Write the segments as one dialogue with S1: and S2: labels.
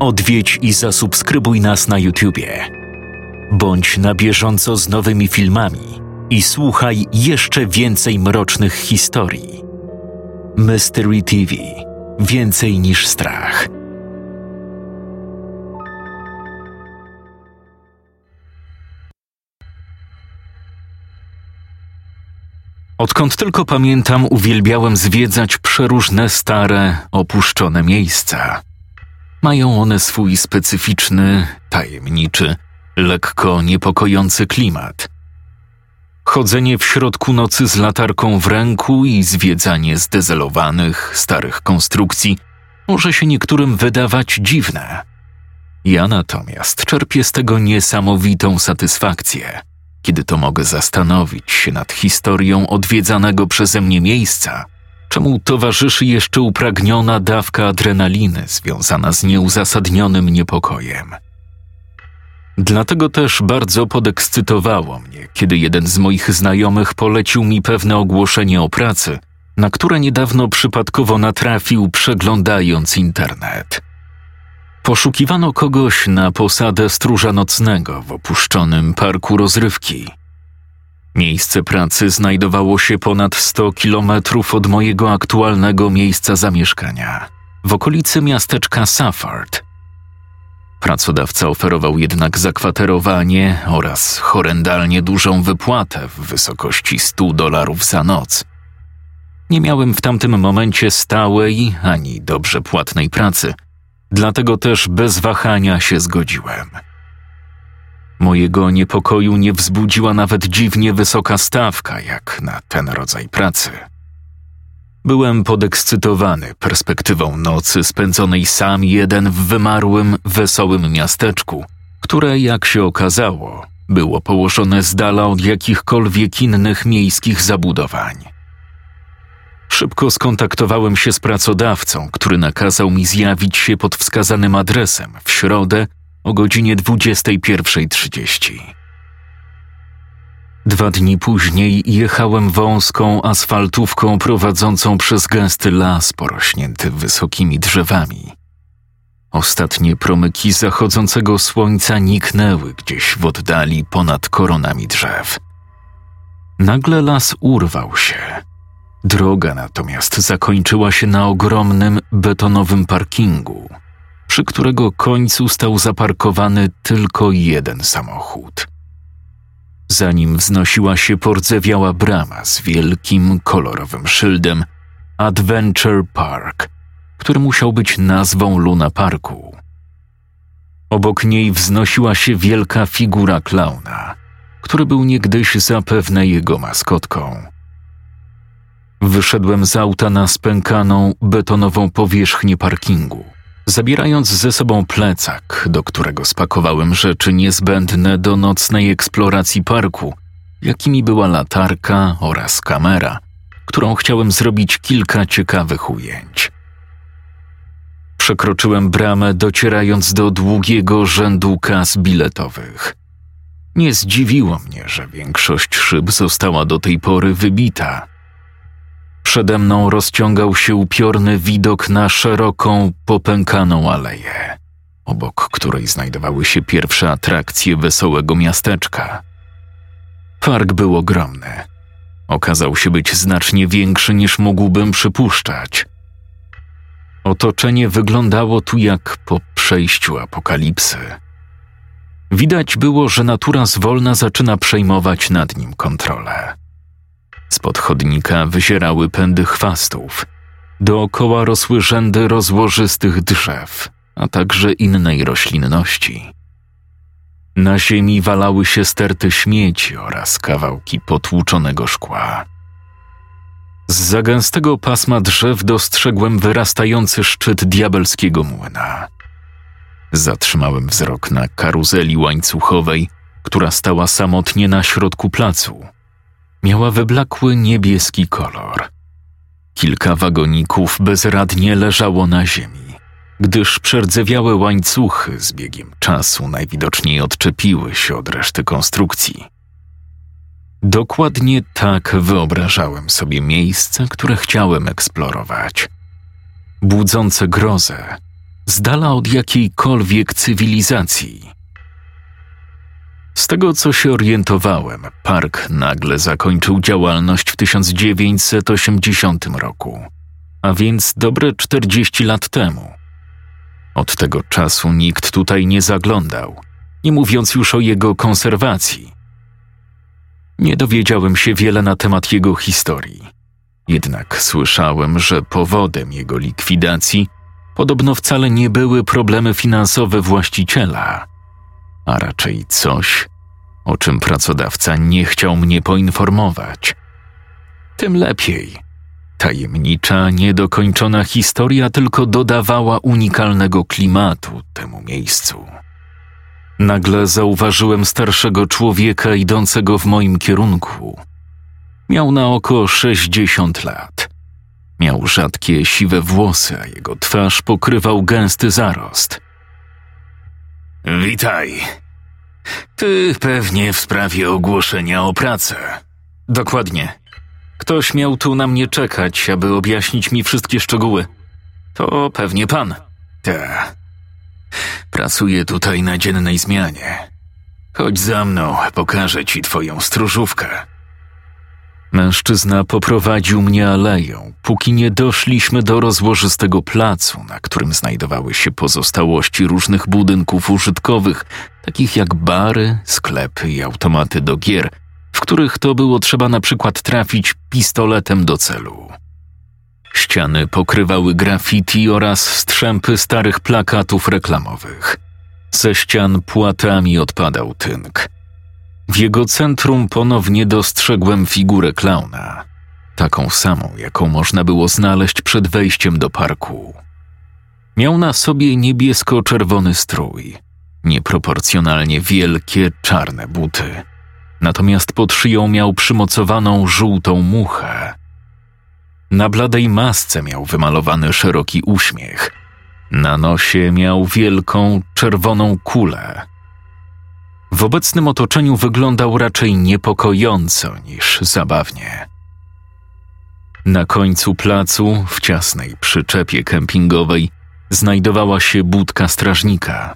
S1: Odwiedź i zasubskrybuj nas na YouTubie. Bądź na bieżąco z nowymi filmami i słuchaj jeszcze więcej mrocznych historii. Mystery TV Więcej niż strach. Odkąd tylko pamiętam, uwielbiałem zwiedzać przeróżne stare, opuszczone miejsca. Mają one swój specyficzny, tajemniczy, lekko niepokojący klimat. Chodzenie w środku nocy z latarką w ręku i zwiedzanie zdezelowanych, starych konstrukcji może się niektórym wydawać dziwne. Ja natomiast czerpię z tego niesamowitą satysfakcję, kiedy to mogę zastanowić się nad historią odwiedzanego przeze mnie miejsca, czemu towarzyszy jeszcze upragniona dawka adrenaliny związana z nieuzasadnionym niepokojem. Dlatego też bardzo podekscytowało mnie, kiedy jeden z moich znajomych polecił mi pewne ogłoszenie o pracy, na które niedawno przypadkowo natrafił, przeglądając internet. Poszukiwano kogoś na posadę stróża nocnego w opuszczonym parku rozrywki. Miejsce pracy znajdowało się ponad 100 kilometrów od mojego aktualnego miejsca zamieszkania, w okolicy miasteczka Safford – Pracodawca oferował jednak zakwaterowanie oraz horrendalnie dużą wypłatę w wysokości 100 dolarów za noc. Nie miałem w tamtym momencie stałej ani dobrze płatnej pracy, dlatego też bez wahania się zgodziłem. Mojego niepokoju nie wzbudziła nawet dziwnie wysoka stawka jak na ten rodzaj pracy. Byłem podekscytowany perspektywą nocy spędzonej sam jeden w wymarłym, wesołym miasteczku, które, jak się okazało, było położone z dala od jakichkolwiek innych miejskich zabudowań. Szybko skontaktowałem się z pracodawcą, który nakazał mi zjawić się pod wskazanym adresem w środę o godzinie 21.30. Dwa dni później jechałem wąską asfaltówką prowadzącą przez gęsty las porośnięty wysokimi drzewami. Ostatnie promyki zachodzącego słońca niknęły gdzieś w oddali ponad koronami drzew. Nagle las urwał się. Droga natomiast zakończyła się na ogromnym betonowym parkingu, przy którego końcu stał zaparkowany tylko jeden samochód – Zanim wznosiła się pordzewiała brama z wielkim, kolorowym szyldem Adventure Park, który musiał być nazwą Luna Parku. Obok niej wznosiła się wielka figura klauna, który był niegdyś zapewne jego maskotką. Wyszedłem z auta na spękaną, betonową powierzchnię parkingu – zabierając ze sobą plecak, do którego spakowałem rzeczy niezbędne do nocnej eksploracji parku, jakimi była latarka oraz kamera, którą chciałem zrobić kilka ciekawych ujęć. Przekroczyłem bramę, docierając do długiego rzędu kas biletowych. Nie zdziwiło mnie, że większość szyb została do tej pory wybita – Przede mną rozciągał się upiorny widok na szeroką, popękaną aleję, obok której znajdowały się pierwsze atrakcje wesołego miasteczka. Park był ogromny. Okazał się być znacznie większy niż mógłbym przypuszczać. Otoczenie wyglądało tu jak po przejściu apokalipsy. Widać było, że natura zwolna zaczyna przejmować nad nim kontrolę. Spod chodnika wyzierały pędy chwastów. Dookoła rosły rzędy rozłożystych drzew, a także innej roślinności. Na ziemi walały się sterty śmieci oraz kawałki potłuczonego szkła. Z zagęstego pasma drzew dostrzegłem wyrastający szczyt diabelskiego młyna. Zatrzymałem wzrok na karuzeli łańcuchowej, która stała samotnie na środku placu – miała wyblakły niebieski kolor. Kilka wagoników bezradnie leżało na ziemi, gdyż przerdzewiałe łańcuchy z biegiem czasu najwidoczniej odczepiły się od reszty konstrukcji. Dokładnie tak wyobrażałem sobie miejsce, które chciałem eksplorować. Budzące grozę, z dala od jakiejkolwiek cywilizacji. Z tego, co się orientowałem, park nagle zakończył działalność w 1980 roku, a więc dobre 40 lat temu. Od tego czasu nikt tutaj nie zaglądał, nie mówiąc już o jego konserwacji. Nie dowiedziałem się wiele na temat jego historii. Jednak słyszałem, że powodem jego likwidacji podobno wcale nie były problemy finansowe właściciela, a raczej coś, o czym pracodawca nie chciał mnie poinformować. Tym lepiej. Tajemnicza, niedokończona historia tylko dodawała unikalnego klimatu temu miejscu. Nagle zauważyłem starszego człowieka idącego w moim kierunku. Miał na oko sześćdziesiąt lat. Miał rzadkie, siwe włosy, a jego twarz pokrywał gęsty zarost. Witaj. Ty pewnie w sprawie ogłoszenia o pracę. Dokładnie. Ktoś miał tu na mnie czekać, aby objaśnić mi wszystkie szczegóły. To pewnie pan. Tak. Pracuję tutaj na dziennej zmianie. Chodź za mną, pokażę ci twoją stróżówkę. Mężczyzna poprowadził mnie aleją, póki nie doszliśmy do rozłożystego placu, na którym znajdowały się pozostałości różnych budynków użytkowych, takich jak bary, sklepy i automaty do gier, w których to było trzeba na przykład trafić pistoletem do celu. Ściany pokrywały graffiti oraz strzępy starych plakatów reklamowych. Ze ścian płatami odpadał tynk. W jego centrum ponownie dostrzegłem figurę klauna, taką samą, jaką można było znaleźć przed wejściem do parku. Miał na sobie niebiesko-czerwony strój, nieproporcjonalnie wielkie czarne buty. Natomiast pod szyją miał przymocowaną żółtą muchę. Na bladej masce miał wymalowany szeroki uśmiech. Na nosie miał wielką, czerwoną kulę. W obecnym otoczeniu wyglądał raczej niepokojąco niż zabawnie. Na końcu placu, w ciasnej przyczepie kempingowej, znajdowała się budka strażnika.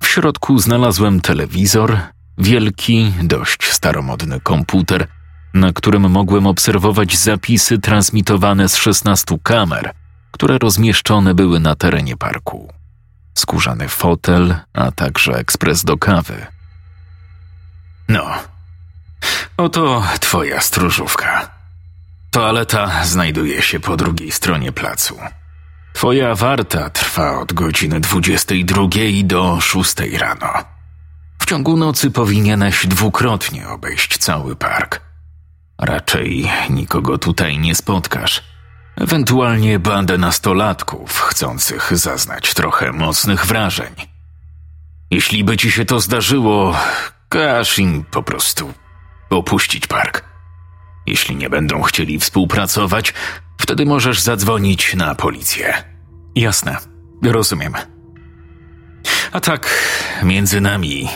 S1: W środku znalazłem telewizor, wielki, dość staromodny komputer, na którym mogłem obserwować zapisy transmitowane z 16 kamer, które rozmieszczone były na terenie parku. Skórzany fotel, a także ekspres do kawy. No, oto twoja stróżówka. Toaleta znajduje się po drugiej stronie placu. Twoja warta trwa od godziny 22 do 6 rano. W ciągu nocy powinieneś dwukrotnie obejść cały park. Raczej nikogo tutaj nie spotkasz. Ewentualnie bandę nastolatków chcących zaznać trochę mocnych wrażeń. Jeśli by ci się to zdarzyło, każ im po prostu opuścić park. Jeśli nie będą chcieli współpracować, wtedy możesz zadzwonić na policję. Jasne, rozumiem. A tak, między nami,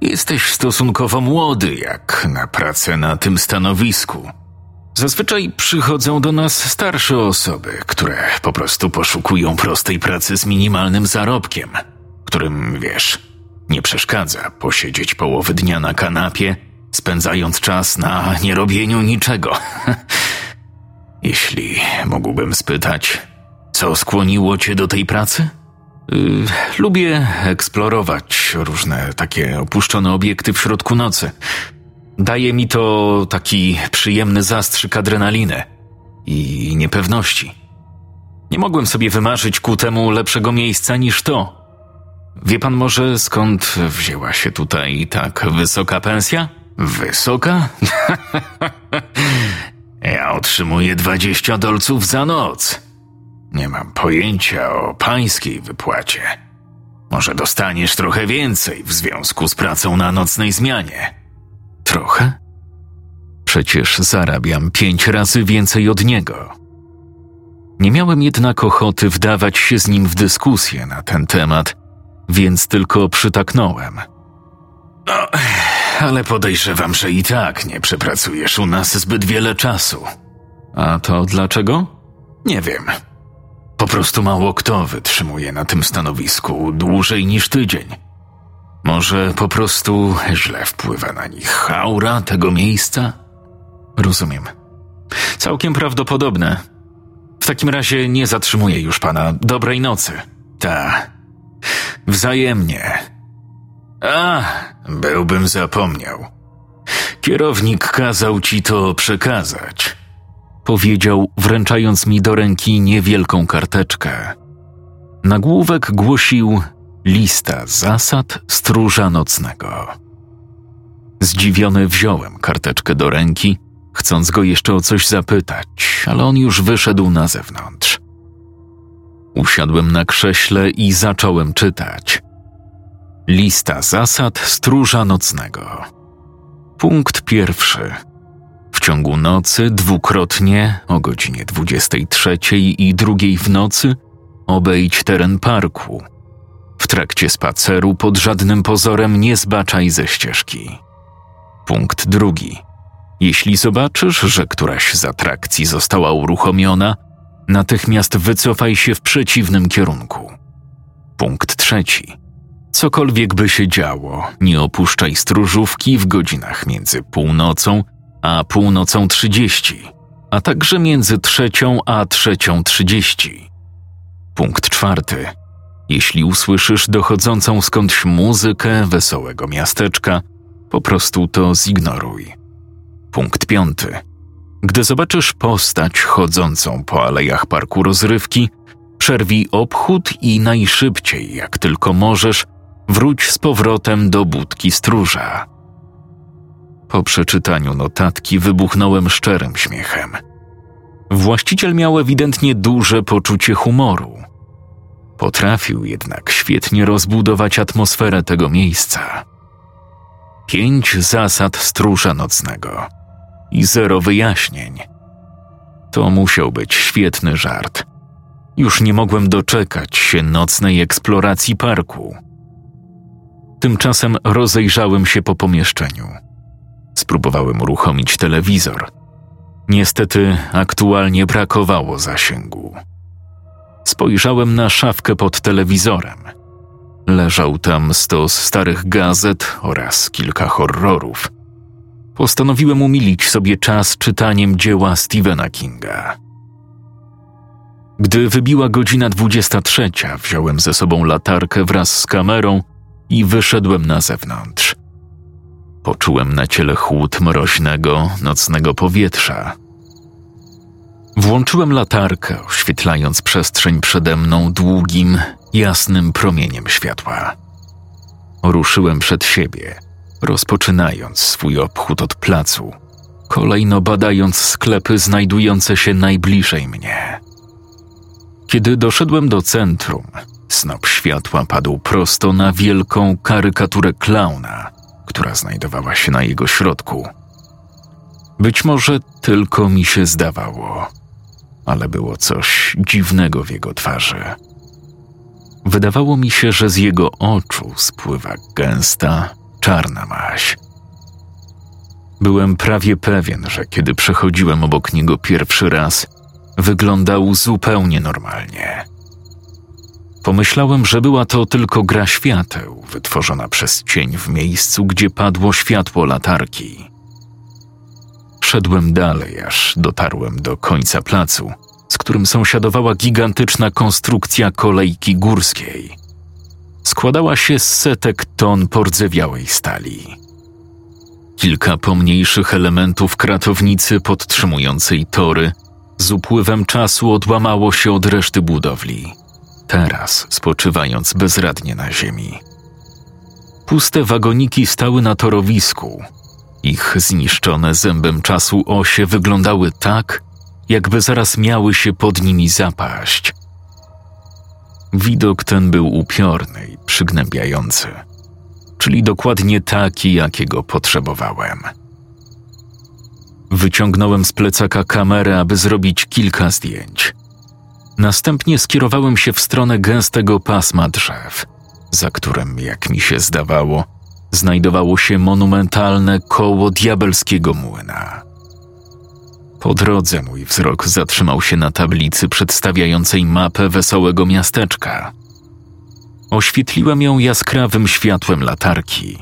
S1: jesteś stosunkowo młody jak na pracę na tym stanowisku. Zazwyczaj przychodzą do nas starsze osoby, które po prostu poszukują prostej pracy z minimalnym zarobkiem, którym, wiesz, nie przeszkadza posiedzieć połowy dnia na kanapie, spędzając czas na nierobieniu niczego. Jeśli mógłbym spytać, co skłoniło cię do tej pracy? Yy, lubię eksplorować różne takie opuszczone obiekty w środku nocy. Daje mi to taki przyjemny zastrzyk adrenaliny i niepewności. Nie mogłem sobie wymarzyć ku temu lepszego miejsca niż to. Wie pan może skąd wzięła się tutaj tak wysoka pensja? Wysoka? ja otrzymuję dwadzieścia dolców za noc. Nie mam pojęcia o pańskiej wypłacie. Może dostaniesz trochę więcej w związku z pracą na nocnej zmianie. Trochę? Przecież zarabiam pięć razy więcej od niego. Nie miałem jednak ochoty wdawać się z nim w dyskusję na ten temat, więc tylko przytaknąłem. No, ale podejrzewam, że i tak nie przepracujesz u nas zbyt wiele czasu. A to dlaczego? Nie wiem. Po prostu mało kto wytrzymuje na tym stanowisku dłużej niż tydzień. Może po prostu źle wpływa na nich aura tego miejsca? Rozumiem. Całkiem prawdopodobne. W takim razie nie zatrzymuję już pana. Dobrej nocy. Ta. Wzajemnie. A, byłbym zapomniał. Kierownik kazał ci to przekazać. Powiedział, wręczając mi do ręki niewielką karteczkę. Nagłówek głosił lista zasad stróża nocnego. Zdziwiony wziąłem karteczkę do ręki, chcąc go jeszcze o coś zapytać, ale on już wyszedł na zewnątrz. Usiadłem na krześle i zacząłem czytać. Lista zasad stróża nocnego. Punkt pierwszy. W ciągu nocy dwukrotnie o godzinie 23 i 2 w nocy obejdź teren parku. W trakcie spaceru pod żadnym pozorem nie zbaczaj ze ścieżki. Punkt drugi. Jeśli zobaczysz, że któraś z atrakcji została uruchomiona, natychmiast wycofaj się w przeciwnym kierunku. Punkt trzeci. Cokolwiek by się działo, nie opuszczaj stróżówki w godzinach między północą a północą trzydzieści, a także między trzecią a trzecią trzydzieści. Punkt czwarty. Jeśli usłyszysz dochodzącą skądś muzykę wesołego miasteczka, po prostu to zignoruj. Punkt piąty. Gdy zobaczysz postać chodzącą po alejach parku rozrywki, przerwij obchód i najszybciej, jak tylko możesz, wróć z powrotem do budki stróża. Po przeczytaniu notatki wybuchnąłem szczerym śmiechem. Właściciel miał ewidentnie duże poczucie humoru. Potrafił jednak świetnie rozbudować atmosferę tego miejsca. Pięć zasad stróża nocnego i zero wyjaśnień. To musiał być świetny żart. Już nie mogłem doczekać się nocnej eksploracji parku. Tymczasem rozejrzałem się po pomieszczeniu. Spróbowałem uruchomić telewizor. Niestety aktualnie brakowało zasięgu. Spojrzałem na szafkę pod telewizorem. Leżał tam stos starych gazet oraz kilka horrorów. Postanowiłem umilić sobie czas czytaniem dzieła Stephena Kinga. Gdy wybiła godzina 23, wziąłem ze sobą latarkę wraz z kamerą i wyszedłem na zewnątrz. Poczułem na ciele chłód mroźnego, nocnego powietrza. Włączyłem latarkę, oświetlając przestrzeń przede mną długim, jasnym promieniem światła. Ruszyłem przed siebie, rozpoczynając swój obchód od placu, kolejno badając sklepy znajdujące się najbliżej mnie. Kiedy doszedłem do centrum, snop światła padł prosto na wielką karykaturę klauna, która znajdowała się na jego środku. Być może tylko mi się zdawało, ale było coś dziwnego w jego twarzy. Wydawało mi się, że z jego oczu spływa gęsta, czarna maś. Byłem prawie pewien, że kiedy przechodziłem obok niego pierwszy raz, wyglądał zupełnie normalnie. Pomyślałem, że była to tylko gra świateł, wytworzona przez cień w miejscu, gdzie padło światło latarki. Szedłem dalej, aż dotarłem do końca placu, z którym sąsiadowała gigantyczna konstrukcja kolejki górskiej. Składała się z setek ton pordzewiałej stali. Kilka pomniejszych elementów kratownicy podtrzymującej tory z upływem czasu odłamało się od reszty budowli, teraz spoczywając bezradnie na ziemi. Puste wagoniki stały na torowisku. Ich zniszczone zębem czasu osie wyglądały tak, jakby zaraz miały się pod nimi zapaść. Widok ten był upiorny i przygnębiający, czyli dokładnie taki, jakiego potrzebowałem. Wyciągnąłem z plecaka kamerę, aby zrobić kilka zdjęć. Następnie skierowałem się w stronę gęstego pasma drzew, za którym, jak mi się zdawało, znajdowało się monumentalne koło diabelskiego młyna. Po drodze mój wzrok zatrzymał się na tablicy przedstawiającej mapę wesołego miasteczka. Oświetliłem ją jaskrawym światłem latarki.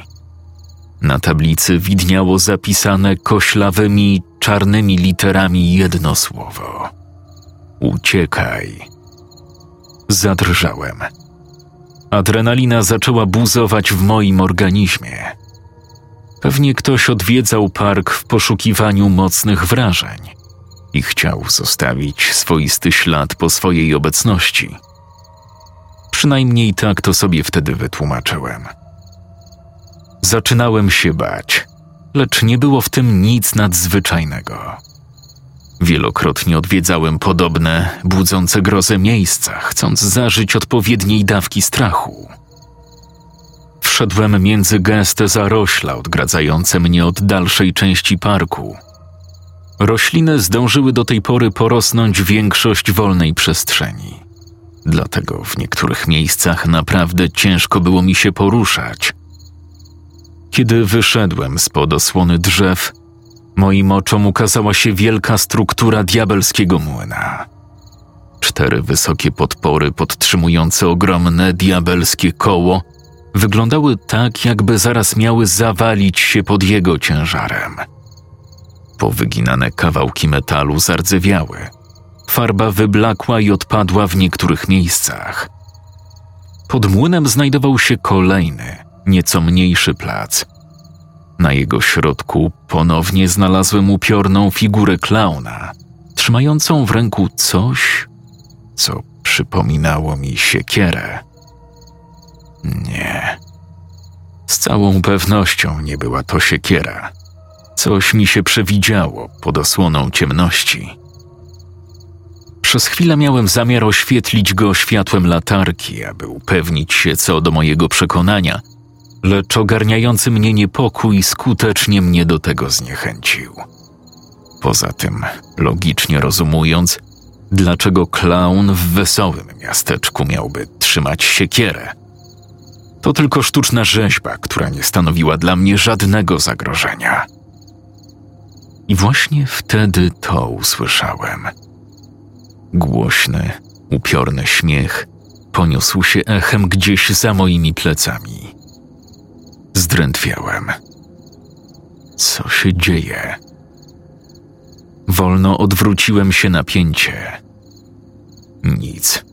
S1: Na tablicy widniało zapisane koślawymi, czarnymi literami jedno słowo: Uciekaj. Zadrżałem. Adrenalina zaczęła buzować w moim organizmie. Pewnie ktoś odwiedzał park w poszukiwaniu mocnych wrażeń i chciał zostawić swoisty ślad po swojej obecności. Przynajmniej tak to sobie wtedy wytłumaczyłem. Zaczynałem się bać, lecz nie było w tym nic nadzwyczajnego. Wielokrotnie odwiedzałem podobne, budzące grozę miejsca, chcąc zażyć odpowiedniej dawki strachu. Wszedłem między gęste zarośla odgradzające mnie od dalszej części parku. Rośliny zdążyły do tej pory porosnąć większość wolnej przestrzeni. Dlatego w niektórych miejscach naprawdę ciężko było mi się poruszać. Kiedy wyszedłem spod osłony drzew, moim oczom ukazała się wielka struktura diabelskiego młyna. Cztery wysokie podpory podtrzymujące ogromne diabelskie koło wyglądały tak, jakby zaraz miały zawalić się pod jego ciężarem. Powyginane kawałki metalu zardzewiały. Farba wyblakła i odpadła w niektórych miejscach. Pod młynem znajdował się kolejny, nieco mniejszy plac. Na jego środku ponownie znalazłem upiorną figurę klauna, trzymającą w ręku coś, co przypominało mi siekierę. Nie. Z całą pewnością nie była to siekiera. Coś mi się przewidziało pod osłoną ciemności. Przez chwilę miałem zamiar oświetlić go światłem latarki, aby upewnić się co do mojego przekonania, lecz ogarniający mnie niepokój skutecznie mnie do tego zniechęcił. Poza tym, logicznie rozumując, dlaczego klaun w wesołym miasteczku miałby trzymać siekierę – to tylko sztuczna rzeźba, która nie stanowiła dla mnie żadnego zagrożenia. I właśnie wtedy to usłyszałem. Głośny, upiorny śmiech poniósł się echem gdzieś za moimi plecami. Zdrętwiałem. Co się dzieje? Wolno odwróciłem się na pięcie. Nic.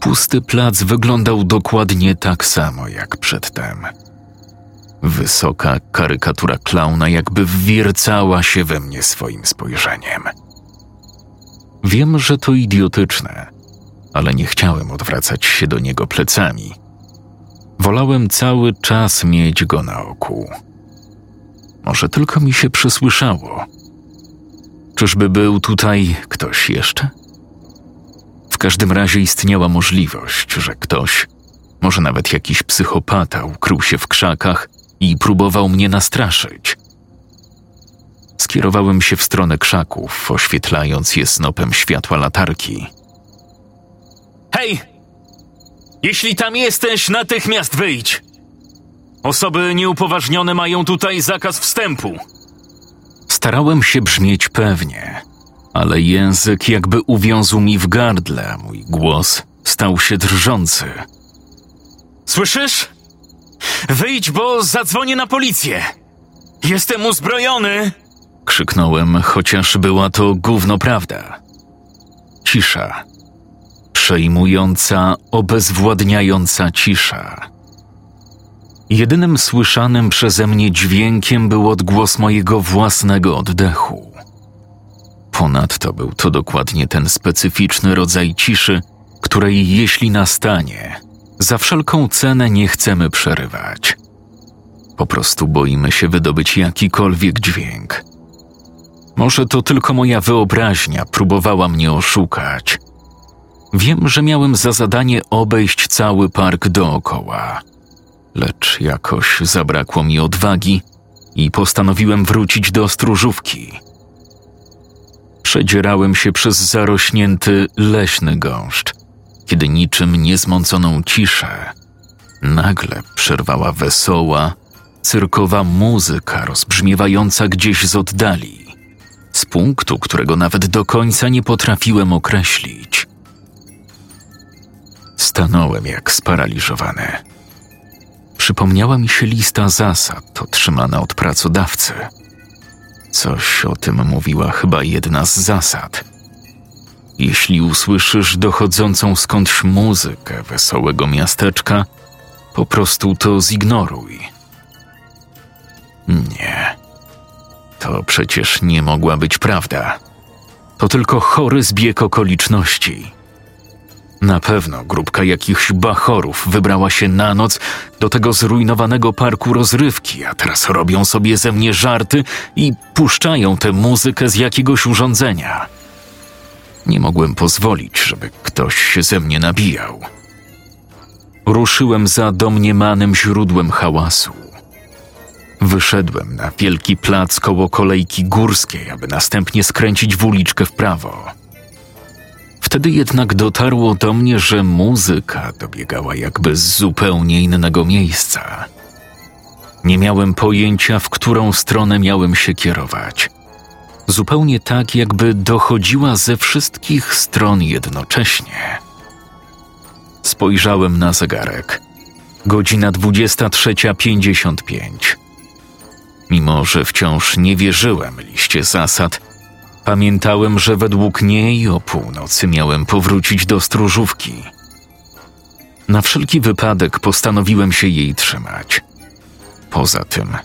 S1: Pusty plac wyglądał dokładnie tak samo jak przedtem. Wysoka karykatura klauna jakby wwiercała się we mnie swoim spojrzeniem. Wiem, że to idiotyczne, ale nie chciałem odwracać się do niego plecami. Wolałem cały czas mieć go na oku. Może tylko mi się przysłyszało. Czyżby był tutaj ktoś jeszcze? Każdym razie istniała możliwość, że ktoś, może nawet jakiś psychopata, ukrył się w krzakach i próbował mnie nastraszyć. Skierowałem się w stronę krzaków, oświetlając je snopem światła latarki. Hej! Jeśli tam jesteś, natychmiast wyjdź! Osoby nieupoważnione mają tutaj zakaz wstępu. Starałem się brzmieć pewnie, ale język jakby uwiązł mi w gardle, mój głos stał się drżący. Słyszysz? Wyjdź, bo zadzwonię na policję. Jestem uzbrojony! Krzyknąłem, chociaż była to gówno prawda. Cisza. Przejmująca, obezwładniająca cisza. Jedynym słyszanym przeze mnie dźwiękiem był odgłos mojego własnego oddechu. Ponadto był to dokładnie ten specyficzny rodzaj ciszy, której jeśli nastanie, za wszelką cenę nie chcemy przerywać. Po prostu boimy się wydobyć jakikolwiek dźwięk. Może to tylko moja wyobraźnia próbowała mnie oszukać. Wiem, że miałem za zadanie obejść cały park dookoła, lecz jakoś zabrakło mi odwagi i postanowiłem wrócić do stróżówki Przedzierałem się przez zarośnięty leśny gąszcz, kiedy niczym niezmąconą ciszę nagle przerwała wesoła, cyrkowa muzyka rozbrzmiewająca gdzieś z oddali. z punktu, którego nawet do końca nie potrafiłem określić. Stanąłem jak sparaliżowany. Przypomniała mi się lista zasad otrzymana od pracodawcy. Coś o tym mówiła chyba jedna z zasad. Jeśli usłyszysz dochodzącą skądś muzykę wesołego miasteczka, po prostu to zignoruj. Nie. To przecież nie mogła być prawda. To tylko chory zbieg okoliczności. Na pewno grupka jakichś bachorów wybrała się na noc do tego zrujnowanego parku rozrywki, a teraz robią sobie ze mnie żarty i puszczają tę muzykę z jakiegoś urządzenia. Nie mogłem pozwolić, żeby ktoś się ze mnie nabijał. Ruszyłem za domniemanym źródłem hałasu. Wyszedłem na wielki plac koło kolejki górskiej, aby następnie skręcić w uliczkę w prawo. Wtedy jednak dotarło do mnie, że muzyka dobiegała jakby z zupełnie innego miejsca. Nie miałem pojęcia, w którą stronę miałem się kierować. Zupełnie tak, jakby dochodziła ze wszystkich stron jednocześnie. Spojrzałem na zegarek. Godzina 23.55. Mimo, że wciąż nie wierzyłem liście zasad, pamiętałem, że według niej o północy miałem powrócić do stróżówki. Na wszelki wypadek postanowiłem się jej trzymać. Poza tym,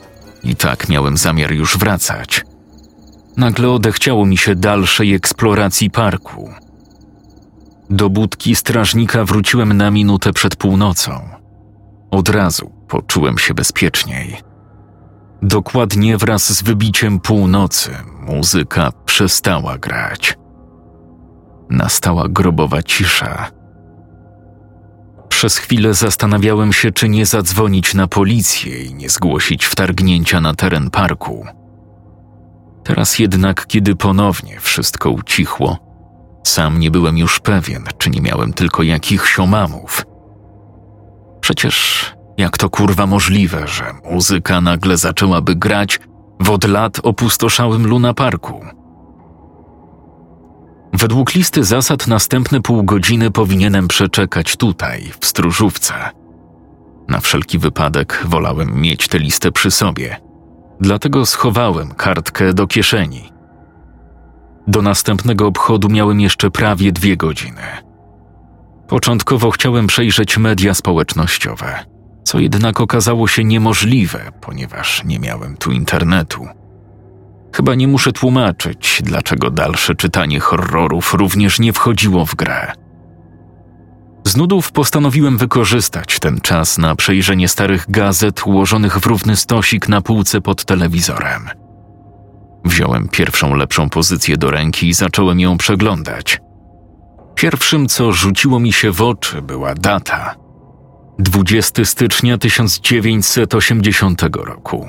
S1: i tak miałem zamiar już wracać. Nagle odechciało mi się dalszej eksploracji parku. Do budki strażnika wróciłem na minutę przed północą. Od razu poczułem się bezpieczniej. Dokładnie wraz z wybiciem północy muzyka przestała grać. Nastała grobowa cisza. Przez chwilę zastanawiałem się, czy nie zadzwonić na policję i nie zgłosić wtargnięcia na teren parku. Teraz jednak, kiedy ponownie wszystko ucichło, sam nie byłem już pewien, czy nie miałem tylko jakichś omamów. Przecież jak to kurwa możliwe, że muzyka nagle zaczęłaby grać w od lat opustoszałym Luna Parku? Według listy zasad następne pół godziny powinienem przeczekać tutaj, w stróżówce. Na wszelki wypadek wolałem mieć tę listę przy sobie, dlatego schowałem kartkę do kieszeni. Do następnego obchodu miałem jeszcze prawie dwie godziny. Początkowo chciałem przejrzeć media społecznościowe co jednak okazało się niemożliwe, ponieważ nie miałem tu internetu. Chyba nie muszę tłumaczyć, dlaczego dalsze czytanie horrorów również nie wchodziło w grę. Z nudów postanowiłem wykorzystać ten czas na przejrzenie starych gazet ułożonych w równy stosik na półce pod telewizorem. Wziąłem pierwszą lepszą pozycję do ręki i zacząłem ją przeglądać. Pierwszym, co rzuciło mi się w oczy, była data 20 stycznia 1980 roku.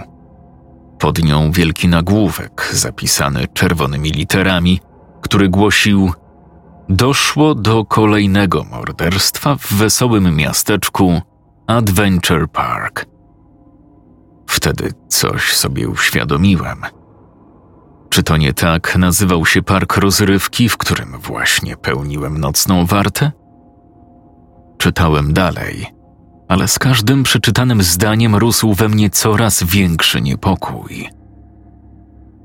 S1: Pod nią wielki nagłówek zapisany czerwonymi literami, który głosił: Doszło do kolejnego morderstwa w wesołym miasteczku Adventure Park. Wtedy coś sobie uświadomiłem. Czy to nie tak nazywał się park rozrywki, w którym właśnie pełniłem nocną wartę? Czytałem dalej ale z każdym przeczytanym zdaniem rósł we mnie coraz większy niepokój.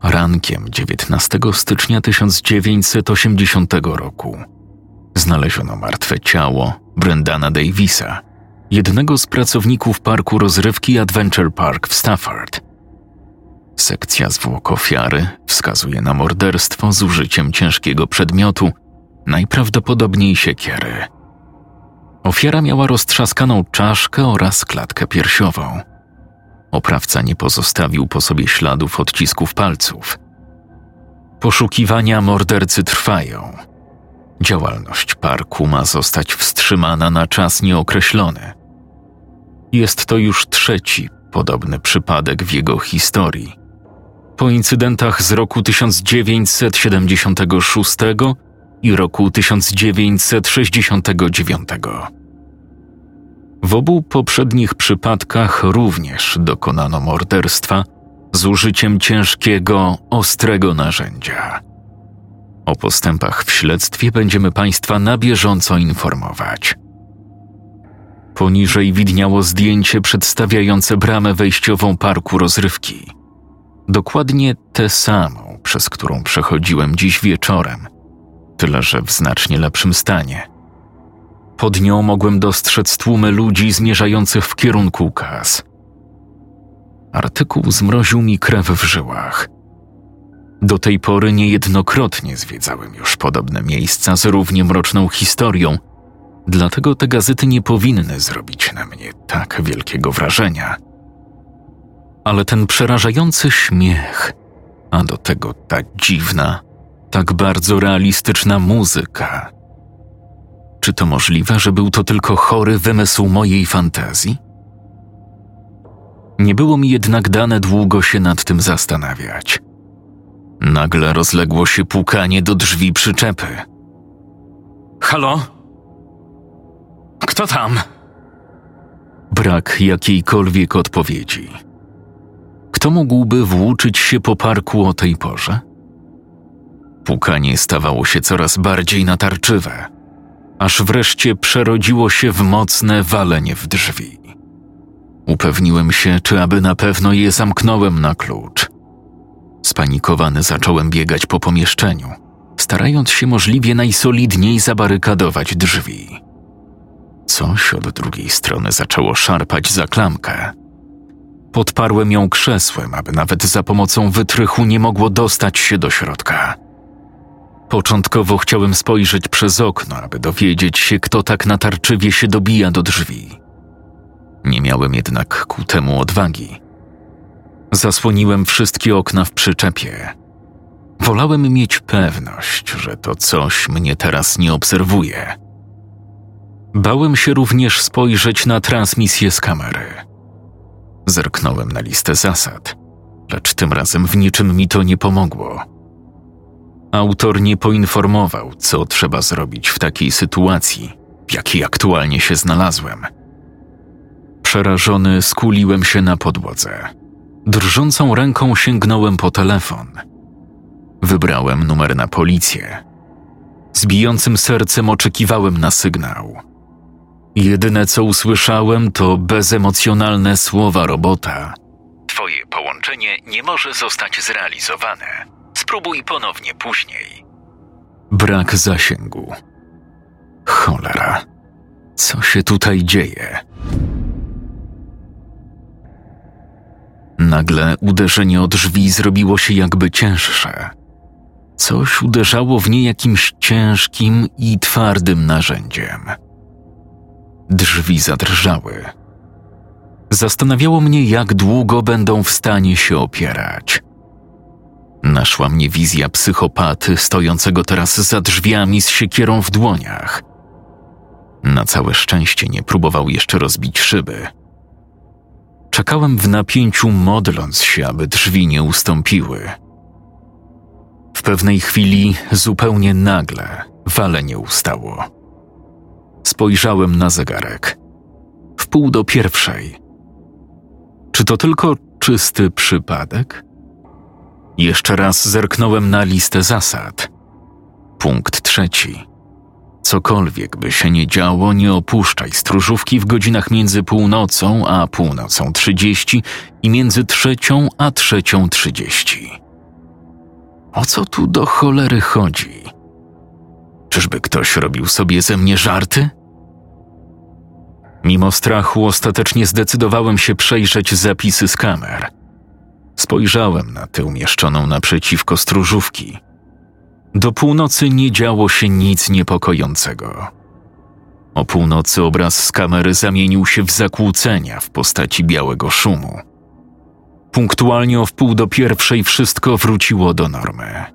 S1: Rankiem 19 stycznia 1980 roku znaleziono martwe ciało Brendana Davisa, jednego z pracowników parku rozrywki Adventure Park w Stafford. Sekcja zwłok ofiary wskazuje na morderstwo z użyciem ciężkiego przedmiotu, najprawdopodobniej siekiery. Ofiara miała roztrzaskaną czaszkę oraz klatkę piersiową. Oprawca nie pozostawił po sobie śladów odcisków palców. Poszukiwania mordercy trwają. Działalność parku ma zostać wstrzymana na czas nieokreślony. Jest to już trzeci podobny przypadek w jego historii. Po incydentach z roku 1976 i roku 1969. W obu poprzednich przypadkach również dokonano morderstwa, z użyciem ciężkiego, ostrego narzędzia. O postępach w śledztwie będziemy Państwa na bieżąco informować. Poniżej widniało zdjęcie przedstawiające bramę wejściową parku rozrywki. Dokładnie tę samą, przez którą przechodziłem dziś wieczorem, tyle że w znacznie lepszym stanie. Pod nią mogłem dostrzec tłumy ludzi zmierzających w kierunku kas. Artykuł zmroził mi krew w żyłach. Do tej pory niejednokrotnie zwiedzałem już podobne miejsca z równie mroczną historią, dlatego te gazety nie powinny zrobić na mnie tak wielkiego wrażenia. Ale ten przerażający śmiech, a do tego ta dziwna, tak bardzo realistyczna muzyka. Czy to możliwe, że był to tylko chory wymysł mojej fantazji? Nie było mi jednak dane długo się nad tym zastanawiać. Nagle rozległo się pukanie do drzwi przyczepy. Halo? Kto tam? Brak jakiejkolwiek odpowiedzi. Kto mógłby włóczyć się po parku o tej porze? Pukanie stawało się coraz bardziej natarczywe, aż wreszcie przerodziło się w mocne walenie w drzwi. Upewniłem się, czy aby na pewno je zamknąłem na klucz. Spanikowany zacząłem biegać po pomieszczeniu, starając się możliwie najsolidniej zabarykadować drzwi. Coś od drugiej strony zaczęło szarpać za klamkę. Podparłem ją krzesłem, aby nawet za pomocą wytrychu nie mogło dostać się do środka. Początkowo chciałem spojrzeć przez okno, aby dowiedzieć się, kto tak natarczywie się dobija do drzwi. Nie miałem jednak ku temu odwagi. Zasłoniłem wszystkie okna w przyczepie. Wolałem mieć pewność, że to coś mnie teraz nie obserwuje. Bałem się również spojrzeć na transmisję z kamery. Zerknąłem na listę zasad, lecz tym razem w niczym mi to nie pomogło. Autor nie poinformował, co trzeba zrobić w takiej sytuacji, w jakiej aktualnie się znalazłem. Przerażony skuliłem się na podłodze. Drżącą ręką sięgnąłem po telefon. Wybrałem numer na policję. Z bijącym sercem oczekiwałem na sygnał. Jedyne co usłyszałem to bezemocjonalne słowa robota. Twoje połączenie nie może zostać zrealizowane. Spróbuj ponownie później. Brak zasięgu. Cholera. Co się tutaj dzieje? Nagle uderzenie o drzwi zrobiło się jakby cięższe. Coś uderzało w nie jakimś ciężkim i twardym narzędziem. Drzwi zadrżały. Zastanawiało mnie, jak długo będą w stanie się opierać. Naszła mnie wizja psychopaty stojącego teraz za drzwiami z siekierą w dłoniach. Na całe szczęście nie próbował jeszcze rozbić szyby. Czekałem w napięciu, modląc się, aby drzwi nie ustąpiły. W pewnej chwili, zupełnie nagle, walenie ustało. Spojrzałem na zegarek. W pół do pierwszej. Czy to tylko czysty przypadek? Jeszcze raz zerknąłem na listę zasad. Punkt trzeci. Cokolwiek by się nie działo, nie opuszczaj stróżówki w godzinach między północą a północą trzydzieści i między trzecią a trzecią trzydzieści. O co tu do cholery chodzi? Czyżby ktoś robił sobie ze mnie żarty? Mimo strachu ostatecznie zdecydowałem się przejrzeć zapisy z kamer. Spojrzałem na tę umieszczoną naprzeciwko stróżówki – do północy nie działo się nic niepokojącego. O północy obraz z kamery zamienił się w zakłócenia w postaci białego szumu. Punktualnie o wpół do pierwszej wszystko wróciło do normy.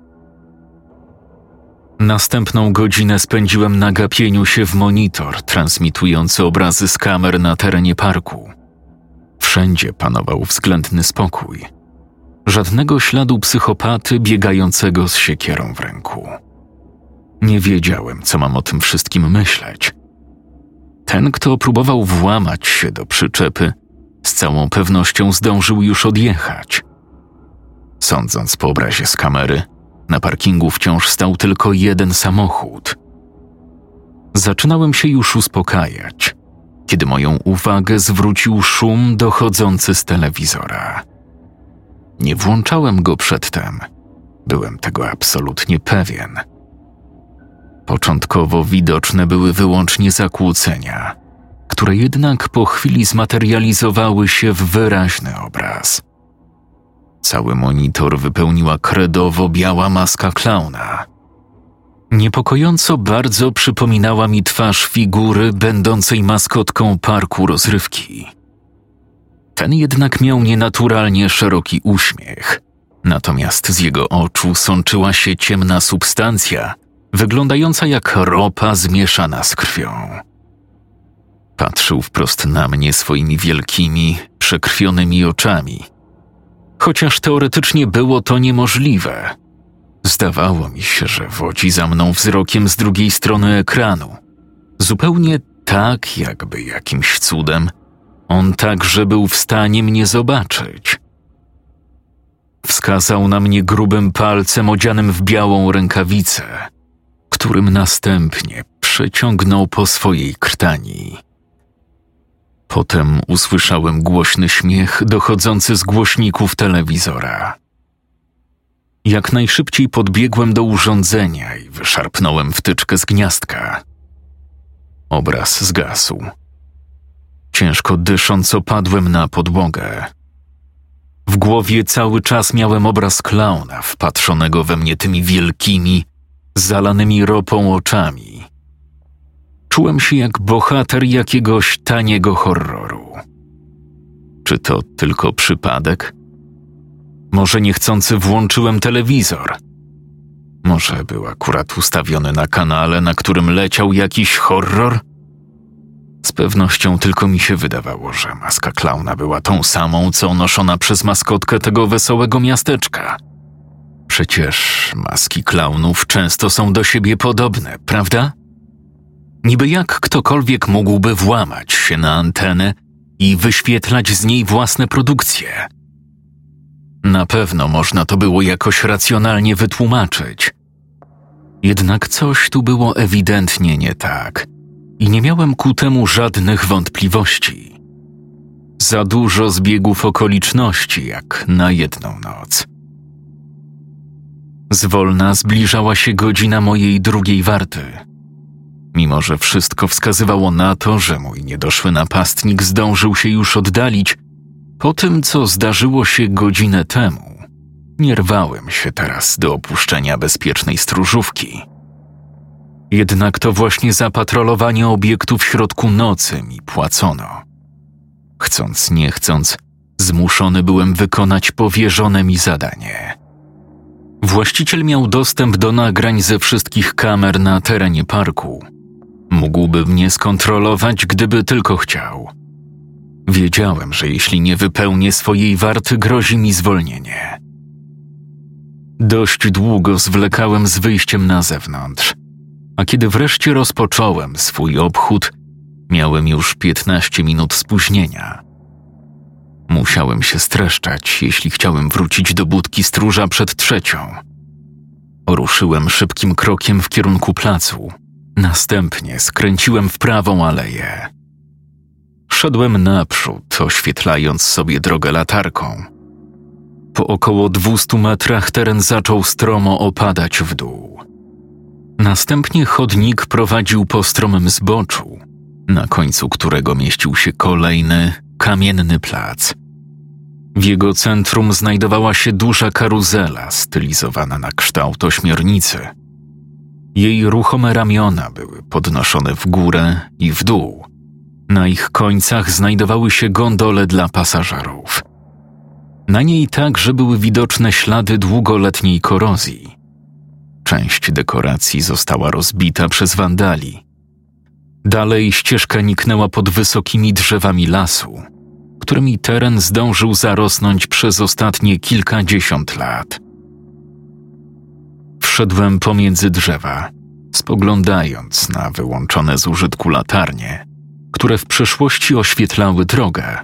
S1: Następną godzinę spędziłem na gapieniu się w monitor transmitujący obrazy z kamer na terenie parku. Wszędzie panował względny spokój – Żadnego śladu psychopaty biegającego z siekierą w ręku. Nie wiedziałem, co mam o tym wszystkim myśleć. Ten, kto próbował włamać się do przyczepy, z całą pewnością zdążył już odjechać. Sądząc po obrazie z kamery, na parkingu wciąż stał tylko jeden samochód. Zaczynałem się już uspokajać, kiedy moją uwagę zwrócił szum dochodzący z telewizora. Nie włączałem go przedtem. Byłem tego absolutnie pewien. Początkowo widoczne były wyłącznie zakłócenia, które jednak po chwili zmaterializowały się w wyraźny obraz. Cały monitor wypełniła kredowo biała maska klauna. Niepokojąco bardzo przypominała mi twarz figury będącej maskotką parku rozrywki. Ten jednak miał nienaturalnie szeroki uśmiech, natomiast z jego oczu sączyła się ciemna substancja, wyglądająca jak ropa zmieszana z krwią. Patrzył wprost na mnie swoimi wielkimi, przekrwionymi oczami. Chociaż teoretycznie było to niemożliwe. Zdawało mi się, że wodzi za mną wzrokiem z drugiej strony ekranu. Zupełnie tak, jakby jakimś cudem on także był w stanie mnie zobaczyć. Wskazał na mnie grubym palcem odzianym w białą rękawicę, którym następnie przeciągnął po swojej krtani. Potem usłyszałem głośny śmiech dochodzący z głośników telewizora. Jak najszybciej podbiegłem do urządzenia i wyszarpnąłem wtyczkę z gniazdka. Obraz zgasł. Ciężko dysząc, opadłem na podłogę. W głowie cały czas miałem obraz klauna wpatrzonego we mnie tymi wielkimi, zalanymi ropą oczami. Czułem się jak bohater jakiegoś taniego horroru. Czy to tylko przypadek? Może niechcący włączyłem telewizor. Może był akurat ustawiony na kanale, na którym leciał jakiś horror? Z pewnością tylko mi się wydawało, że maska klauna była tą samą, co noszona przez maskotkę tego wesołego miasteczka. Przecież maski klaunów często są do siebie podobne, prawda? Niby jak ktokolwiek mógłby włamać się na antenę i wyświetlać z niej własne produkcje. Na pewno można to było jakoś racjonalnie wytłumaczyć. Jednak coś tu było ewidentnie nie tak i nie miałem ku temu żadnych wątpliwości. Za dużo zbiegów okoliczności, jak na jedną noc. Zwolna zbliżała się godzina mojej drugiej warty. Mimo, że wszystko wskazywało na to, że mój niedoszły napastnik zdążył się już oddalić, po tym, co zdarzyło się godzinę temu, nie rwałem się teraz do opuszczenia bezpiecznej stróżówki. Jednak to właśnie za patrolowanie obiektu w środku nocy mi płacono. Chcąc, nie chcąc, zmuszony byłem wykonać powierzone mi zadanie. Właściciel miał dostęp do nagrań ze wszystkich kamer na terenie parku. Mógłby mnie skontrolować, gdyby tylko chciał. Wiedziałem, że jeśli nie wypełnię swojej warty, grozi mi zwolnienie. Dość długo zwlekałem z wyjściem na zewnątrz, a kiedy wreszcie rozpocząłem swój obchód, miałem już 15 minut spóźnienia. Musiałem się streszczać, jeśli chciałem wrócić do budki stróża przed trzecią. Ruszyłem szybkim krokiem w kierunku placu. Następnie skręciłem w prawą aleję. Szedłem naprzód, oświetlając sobie drogę latarką. Po około 200 metrach teren zaczął stromo opadać w dół. Następnie chodnik prowadził po stromym zboczu, na końcu którego mieścił się kolejny, kamienny plac. W jego centrum znajdowała się duża karuzela stylizowana na kształt ośmiornicy. Jej ruchome ramiona były podnoszone w górę i w dół. Na ich końcach znajdowały się gondole dla pasażerów. Na niej także były widoczne ślady długoletniej korozji. Część dekoracji została rozbita przez wandali. Dalej ścieżka niknęła pod wysokimi drzewami lasu, którymi teren zdążył zarosnąć przez ostatnie kilkadziesiąt lat. Wszedłem pomiędzy drzewa, spoglądając na wyłączone z użytku latarnie, które w przeszłości oświetlały drogę.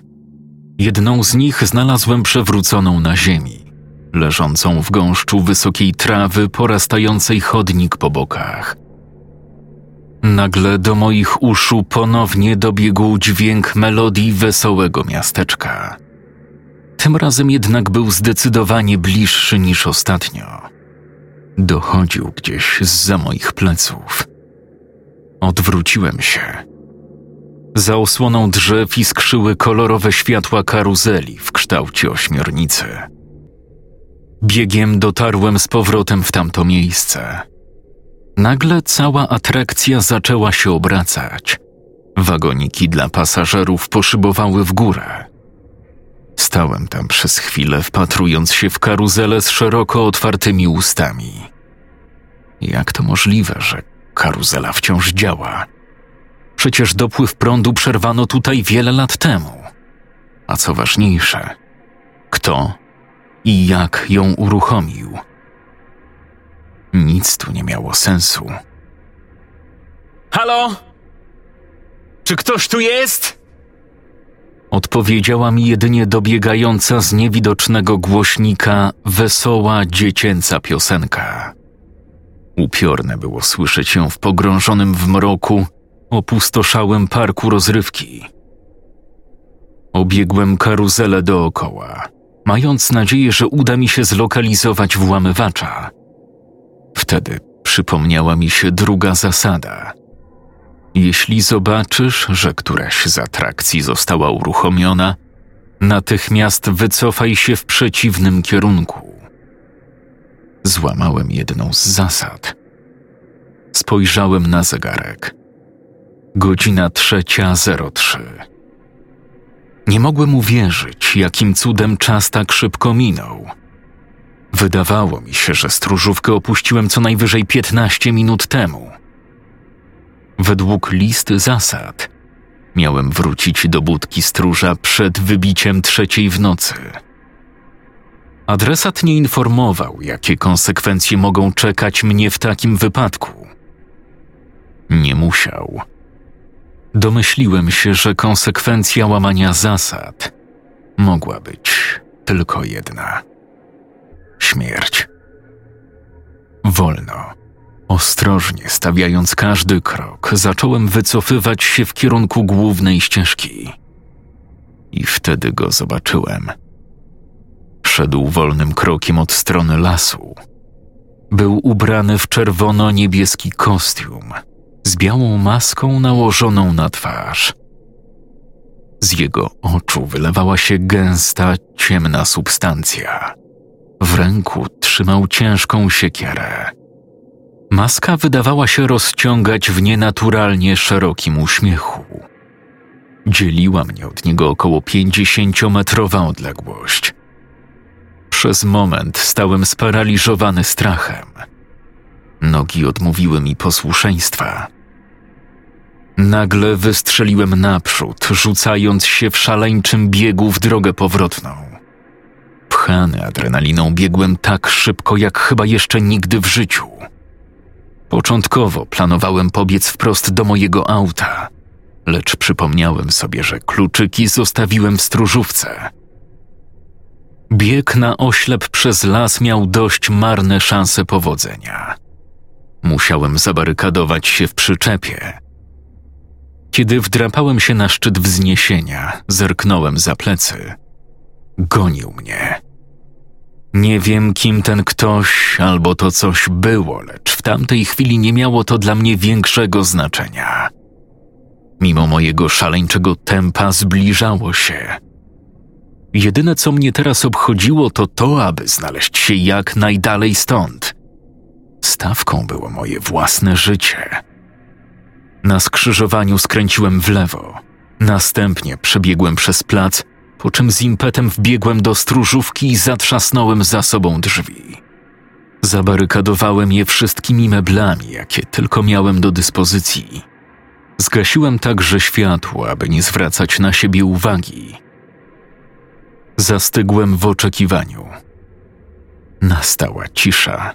S1: Jedną z nich znalazłem przewróconą na ziemi, leżącą w gąszczu wysokiej trawy porastającej chodnik po bokach. Nagle do moich uszu ponownie dobiegł dźwięk melodii wesołego miasteczka. Tym razem jednak był zdecydowanie bliższy niż ostatnio. Dochodził gdzieś za moich pleców. Odwróciłem się. Za osłoną drzew iskrzyły kolorowe światła karuzeli w kształcie ośmiornicy. Biegiem dotarłem z powrotem w tamto miejsce. Nagle cała atrakcja zaczęła się obracać. Wagoniki dla pasażerów poszybowały w górę. Stałem tam przez chwilę, wpatrując się w karuzelę z szeroko otwartymi ustami. Jak to możliwe, że karuzela wciąż działa? Przecież dopływ prądu przerwano tutaj wiele lat temu. A co ważniejsze, kto i jak ją uruchomił? Nic tu nie miało sensu.
S2: Halo? Czy ktoś tu jest?
S1: Odpowiedziała mi jedynie dobiegająca z niewidocznego głośnika wesoła dziecięca piosenka. Upiorne było słyszeć ją w pogrążonym w mroku, opustoszałym parku rozrywki. Obiegłem karuzelę dookoła, mając nadzieję, że uda mi się zlokalizować włamywacza. Wtedy przypomniała mi się druga zasada. Jeśli zobaczysz, że któraś z atrakcji została uruchomiona, natychmiast wycofaj się w przeciwnym kierunku. Złamałem jedną z zasad. Spojrzałem na zegarek. Godzina trzecia zero trzy. Nie mogłem uwierzyć, jakim cudem czas tak szybko minął. Wydawało mi się, że stróżówkę opuściłem co najwyżej piętnaście minut temu. Według list zasad miałem wrócić do budki stróża przed wybiciem trzeciej w nocy. Adresat nie informował, jakie konsekwencje mogą czekać mnie w takim wypadku. Nie musiał. Domyśliłem się, że konsekwencja łamania zasad mogła być tylko jedna śmierć. Wolno, ostrożnie stawiając każdy krok, zacząłem wycofywać się w kierunku głównej ścieżki. I wtedy go zobaczyłem. Szedł wolnym krokiem od strony lasu. Był ubrany w czerwono-niebieski kostium z białą maską nałożoną na twarz. Z jego oczu wylewała się gęsta, ciemna substancja. W ręku trzymał ciężką siekierę. Maska wydawała się rozciągać w nienaturalnie szerokim uśmiechu. Dzieliła mnie od niego około pięćdziesięciometrowa odległość. Przez moment stałem sparaliżowany strachem. Nogi odmówiły mi posłuszeństwa. Nagle wystrzeliłem naprzód, rzucając się w szaleńczym biegu w drogę powrotną. Pchany adrenaliną biegłem tak szybko, jak chyba jeszcze nigdy w życiu. Początkowo planowałem pobiec wprost do mojego auta, lecz przypomniałem sobie, że kluczyki zostawiłem w stróżówce. Bieg na oślep przez las miał dość marne szanse powodzenia. Musiałem zabarykadować się w przyczepie. Kiedy wdrapałem się na szczyt wzniesienia, zerknąłem za plecy. Gonił mnie. Nie wiem, kim ten ktoś albo to coś było, lecz w tamtej chwili nie miało to dla mnie większego znaczenia. Mimo mojego szaleńczego tempa zbliżało się. Jedyne, co mnie teraz obchodziło, to to, aby znaleźć się jak najdalej stąd. Stawką było moje własne życie. Na skrzyżowaniu skręciłem w lewo. Następnie przebiegłem przez plac po czym z impetem wbiegłem do stróżówki i zatrzasnąłem za sobą drzwi. Zabarykadowałem je wszystkimi meblami, jakie tylko miałem do dyspozycji. Zgasiłem także światło, aby nie zwracać na siebie uwagi. Zastygłem w oczekiwaniu. Nastała cisza.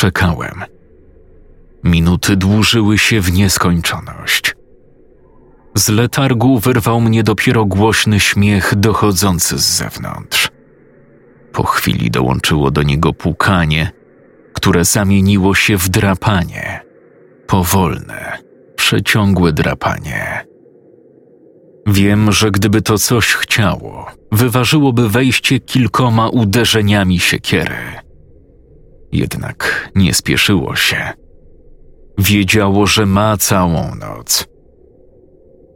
S1: Czekałem. Minuty dłużyły się w nieskończoność. Z letargu wyrwał mnie dopiero głośny śmiech dochodzący z zewnątrz. Po chwili dołączyło do niego pukanie, które zamieniło się w drapanie. Powolne, przeciągłe drapanie. Wiem, że gdyby to coś chciało, wyważyłoby wejście kilkoma uderzeniami siekiery. Jednak nie spieszyło się. Wiedziało, że ma całą noc.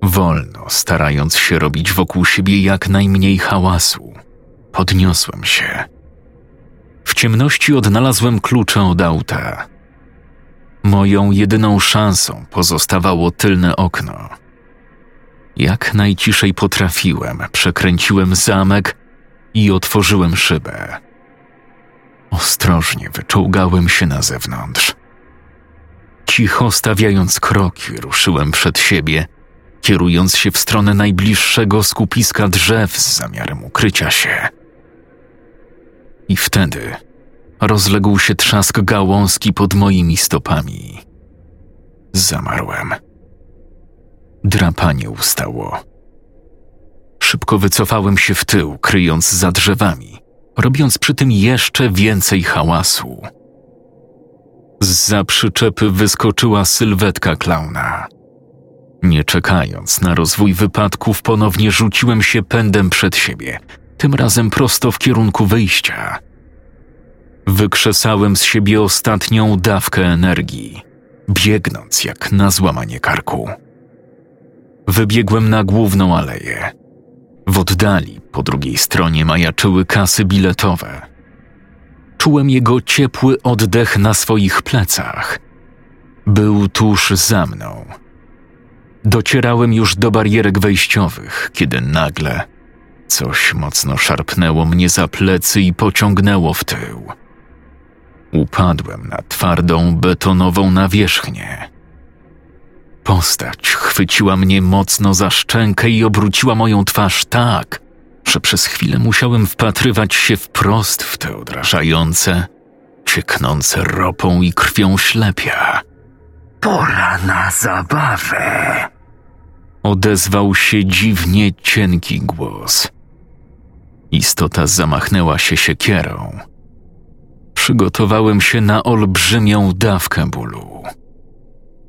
S1: Wolno, starając się robić wokół siebie jak najmniej hałasu, podniosłem się. W ciemności odnalazłem klucze od auta. Moją jedyną szansą pozostawało tylne okno. Jak najciszej potrafiłem, przekręciłem zamek i otworzyłem szybę. Ostrożnie wyczołgałem się na zewnątrz. Cicho stawiając kroki, ruszyłem przed siebie, kierując się w stronę najbliższego skupiska drzew z zamiarem ukrycia się. I wtedy rozległ się trzask gałązki pod moimi stopami. Zamarłem. Drapanie ustało. Szybko wycofałem się w tył, kryjąc za drzewami, robiąc przy tym jeszcze więcej hałasu. Z przyczepy wyskoczyła sylwetka klauna. Nie czekając na rozwój wypadków, ponownie rzuciłem się pędem przed siebie, tym razem prosto w kierunku wyjścia. Wykrzesałem z siebie ostatnią dawkę energii, biegnąc jak na złamanie karku. Wybiegłem na główną aleję. W oddali, po drugiej stronie, majaczyły kasy biletowe. Czułem jego ciepły oddech na swoich plecach. Był tuż za mną. Docierałem już do barierek wejściowych, kiedy nagle coś mocno szarpnęło mnie za plecy i pociągnęło w tył. Upadłem na twardą, betonową nawierzchnię. Postać chwyciła mnie mocno za szczękę i obróciła moją twarz tak, że przez chwilę musiałem wpatrywać się wprost w te odrażające, cieknące ropą i krwią ślepia.
S2: Pora na zabawę.
S1: Odezwał się dziwnie cienki głos. Istota zamachnęła się siekierą. Przygotowałem się na olbrzymią dawkę bólu.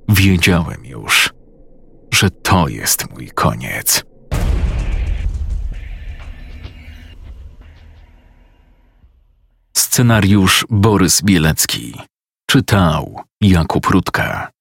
S1: Wiedziałem już, że to jest mój koniec. Scenariusz Borys Bielecki. Czytał Jakub Rutka.